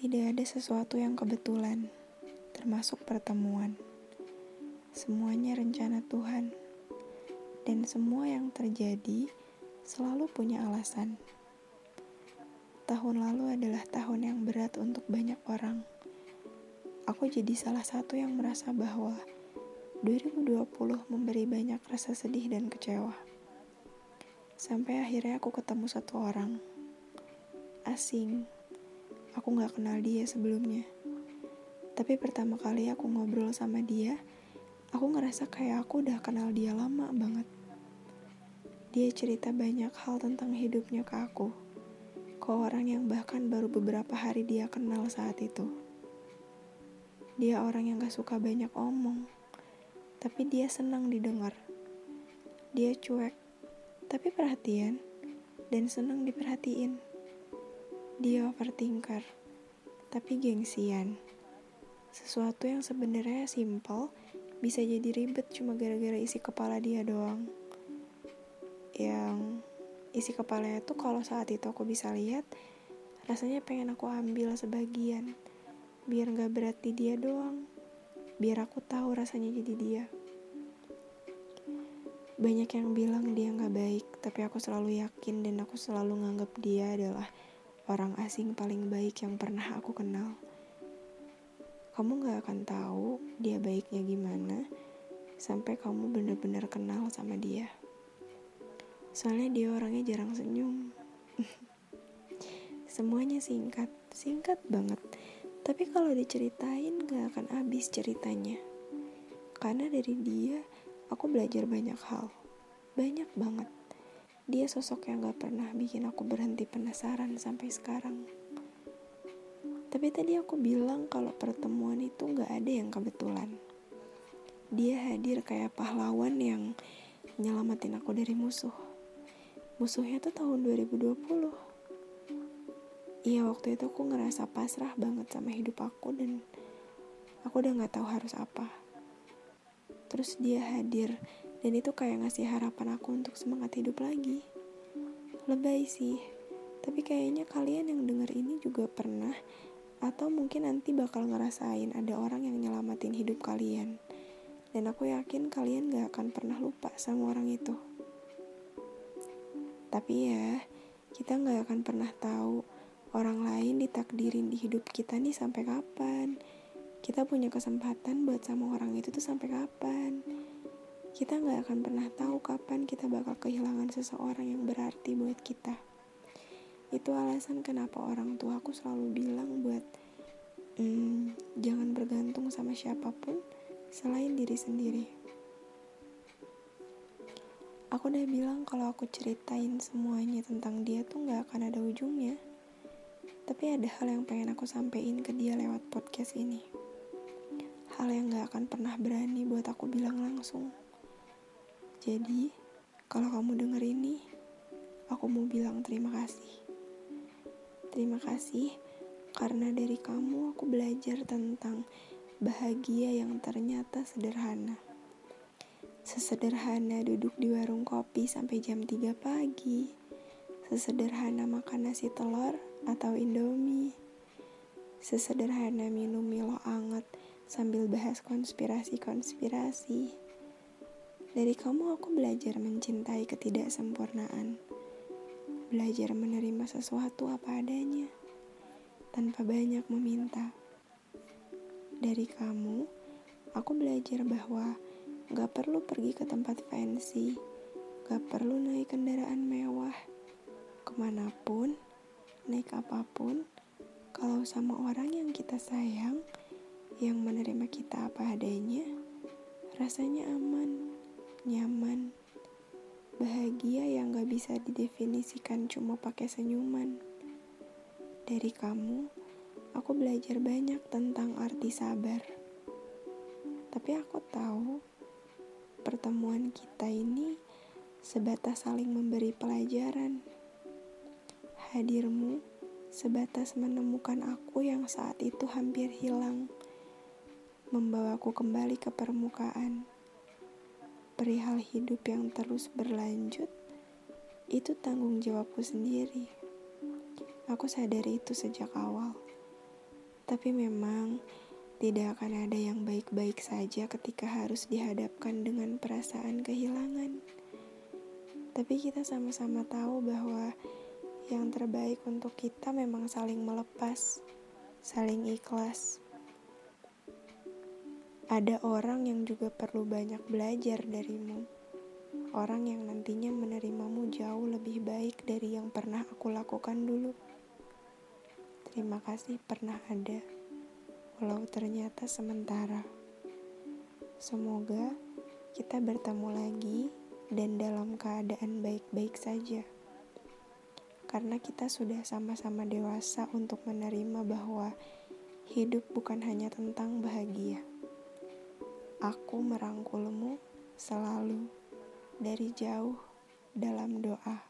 Tidak ada sesuatu yang kebetulan, termasuk pertemuan. Semuanya rencana Tuhan, dan semua yang terjadi selalu punya alasan. Tahun lalu adalah tahun yang berat untuk banyak orang. Aku jadi salah satu yang merasa bahwa 2020 memberi banyak rasa sedih dan kecewa. Sampai akhirnya aku ketemu satu orang. Asing. Aku gak kenal dia sebelumnya. Tapi pertama kali aku ngobrol sama dia, aku ngerasa kayak aku udah kenal dia lama banget. Dia cerita banyak hal tentang hidupnya ke aku ke orang yang bahkan baru beberapa hari dia kenal saat itu. Dia orang yang gak suka banyak omong, tapi dia senang didengar. Dia cuek, tapi perhatian, dan senang diperhatiin. Dia overthinker, tapi gengsian. Sesuatu yang sebenarnya simple bisa jadi ribet cuma gara-gara isi kepala dia doang. Yang isi kepalanya tuh kalau saat itu aku bisa lihat rasanya pengen aku ambil sebagian biar gak berat di dia doang biar aku tahu rasanya jadi dia banyak yang bilang dia gak baik tapi aku selalu yakin dan aku selalu nganggap dia adalah orang asing paling baik yang pernah aku kenal kamu gak akan tahu dia baiknya gimana sampai kamu benar-benar kenal sama dia. Soalnya dia orangnya jarang senyum. Semuanya singkat, singkat banget. Tapi kalau diceritain gak akan habis ceritanya. Karena dari dia, aku belajar banyak hal. Banyak banget. Dia sosok yang gak pernah bikin aku berhenti penasaran sampai sekarang. Tapi tadi aku bilang kalau pertemuan itu gak ada yang kebetulan. Dia hadir kayak pahlawan yang nyelamatin aku dari musuh musuhnya tuh tahun 2020 iya waktu itu aku ngerasa pasrah banget sama hidup aku dan aku udah gak tahu harus apa terus dia hadir dan itu kayak ngasih harapan aku untuk semangat hidup lagi lebay sih tapi kayaknya kalian yang denger ini juga pernah atau mungkin nanti bakal ngerasain ada orang yang nyelamatin hidup kalian dan aku yakin kalian gak akan pernah lupa sama orang itu. Tapi ya, kita nggak akan pernah tahu orang lain ditakdirin di hidup kita nih sampai kapan. Kita punya kesempatan buat sama orang itu tuh sampai kapan. Kita nggak akan pernah tahu kapan kita bakal kehilangan seseorang yang berarti buat kita. Itu alasan kenapa orang tua aku selalu bilang buat hmm, jangan bergantung sama siapa pun selain diri sendiri. Aku udah bilang kalau aku ceritain semuanya tentang dia tuh gak akan ada ujungnya. Tapi ada hal yang pengen aku sampein ke dia lewat podcast ini. Hal yang gak akan pernah berani buat aku bilang langsung. Jadi, kalau kamu denger ini, aku mau bilang terima kasih. Terima kasih karena dari kamu aku belajar tentang bahagia yang ternyata sederhana. Sesederhana duduk di warung kopi sampai jam 3 pagi. Sesederhana makan nasi telur atau indomie. Sesederhana minum Milo anget sambil bahas konspirasi-konspirasi. Dari kamu aku belajar mencintai ketidaksempurnaan. Belajar menerima sesuatu apa adanya tanpa banyak meminta. Dari kamu, aku belajar bahwa Gak perlu pergi ke tempat fancy, gak perlu naik kendaraan mewah, ke mana pun, naik apa pun, kalau sama orang yang kita sayang, yang menerima kita apa adanya, rasanya aman, nyaman, bahagia yang gak bisa didefinisikan cuma pakai senyuman. Dari kamu, aku belajar banyak tentang arti sabar. Tapi aku tahu pertemuan kita ini sebatas saling memberi pelajaran. Hadirmu sebatas menemukan aku yang saat itu hampir hilang, membawaku kembali ke permukaan. Perihal hidup yang terus berlanjut, itu tanggung jawabku sendiri. Aku sadari itu sejak awal. Tapi memang tidak akan ada yang baik-baik saja ketika harus dihadapkan dengan perasaan kehilangan. Tapi kita sama-sama tahu bahwa yang terbaik untuk kita memang saling melepas, saling ikhlas. Ada orang yang juga perlu banyak belajar darimu. Orang yang nantinya menerimamu jauh lebih baik dari yang pernah aku lakukan dulu. Terima kasih pernah ada, walau ternyata sementara. Semoga kita bertemu lagi dan dalam keadaan baik-baik saja. Karena kita sudah sama-sama dewasa untuk menerima bahwa hidup bukan hanya tentang bahagia. Aku merangkulmu selalu dari jauh dalam doa.